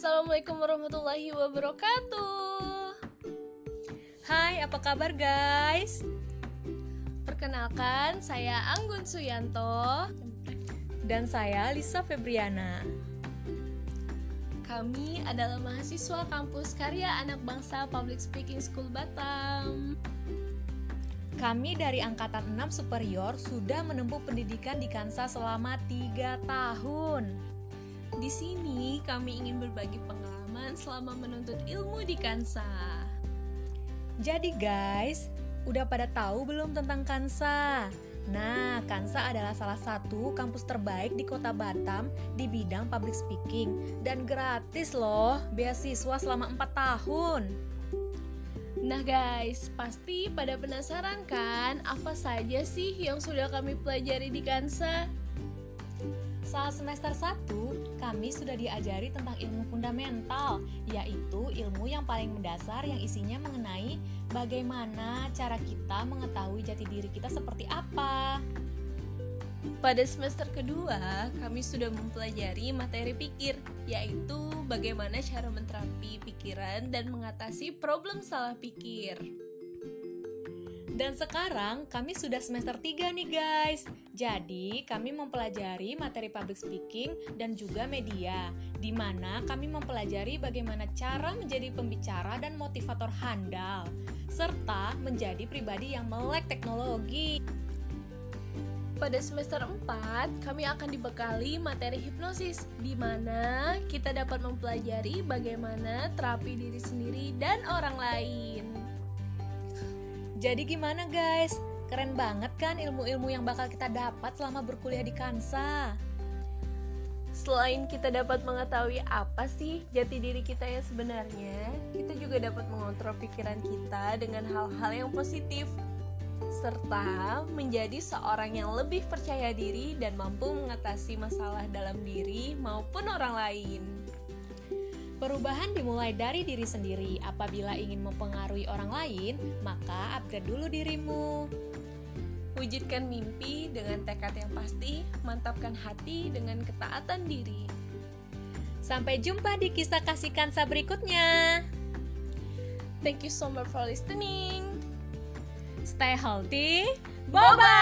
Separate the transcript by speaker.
Speaker 1: Assalamualaikum warahmatullahi wabarakatuh.
Speaker 2: Hai, apa kabar guys?
Speaker 1: Perkenalkan, saya Anggun Suyanto
Speaker 2: dan saya Lisa Febriana.
Speaker 1: Kami adalah mahasiswa kampus Karya Anak Bangsa Public Speaking School Batam.
Speaker 2: Kami dari Angkatan 6 Superior sudah menempuh pendidikan di Kansa selama 3 tahun.
Speaker 1: Di sini kami ingin berbagi pengalaman selama menuntut ilmu di Kansa.
Speaker 2: Jadi guys, udah pada tahu belum tentang Kansa? Nah, Kansa adalah salah satu kampus terbaik di kota Batam di bidang public speaking dan gratis loh beasiswa selama 4 tahun.
Speaker 1: Nah guys, pasti pada penasaran kan apa saja sih yang sudah kami pelajari di Kansa?
Speaker 2: Saat semester 1, kami sudah diajari tentang ilmu fundamental, yaitu ilmu yang paling mendasar yang isinya mengenai bagaimana cara kita mengetahui jati diri kita seperti apa.
Speaker 1: Pada semester kedua, kami sudah mempelajari materi pikir, yaitu bagaimana cara menterapi pikiran dan mengatasi problem salah pikir.
Speaker 2: Dan sekarang kami sudah semester 3 nih guys Jadi kami mempelajari materi public speaking dan juga media di mana kami mempelajari bagaimana cara menjadi pembicara dan motivator handal Serta menjadi pribadi yang melek teknologi
Speaker 1: pada semester 4, kami akan dibekali materi hipnosis, di mana kita dapat mempelajari bagaimana terapi diri sendiri dan orang lain.
Speaker 2: Jadi gimana guys? Keren banget kan ilmu-ilmu yang bakal kita dapat selama berkuliah di Kansa?
Speaker 1: Selain kita dapat mengetahui apa sih jati diri kita yang sebenarnya, kita juga dapat mengontrol pikiran kita dengan hal-hal yang positif serta menjadi seorang yang lebih percaya diri dan mampu mengatasi masalah dalam diri maupun orang lain.
Speaker 2: Perubahan dimulai dari diri sendiri. Apabila ingin mempengaruhi orang lain, maka upgrade dulu dirimu.
Speaker 1: Wujudkan mimpi dengan tekad yang pasti, mantapkan hati dengan ketaatan diri.
Speaker 2: Sampai jumpa di kisah kasih kansa berikutnya.
Speaker 1: Thank you so much for listening.
Speaker 2: Stay healthy.
Speaker 1: Bye bye.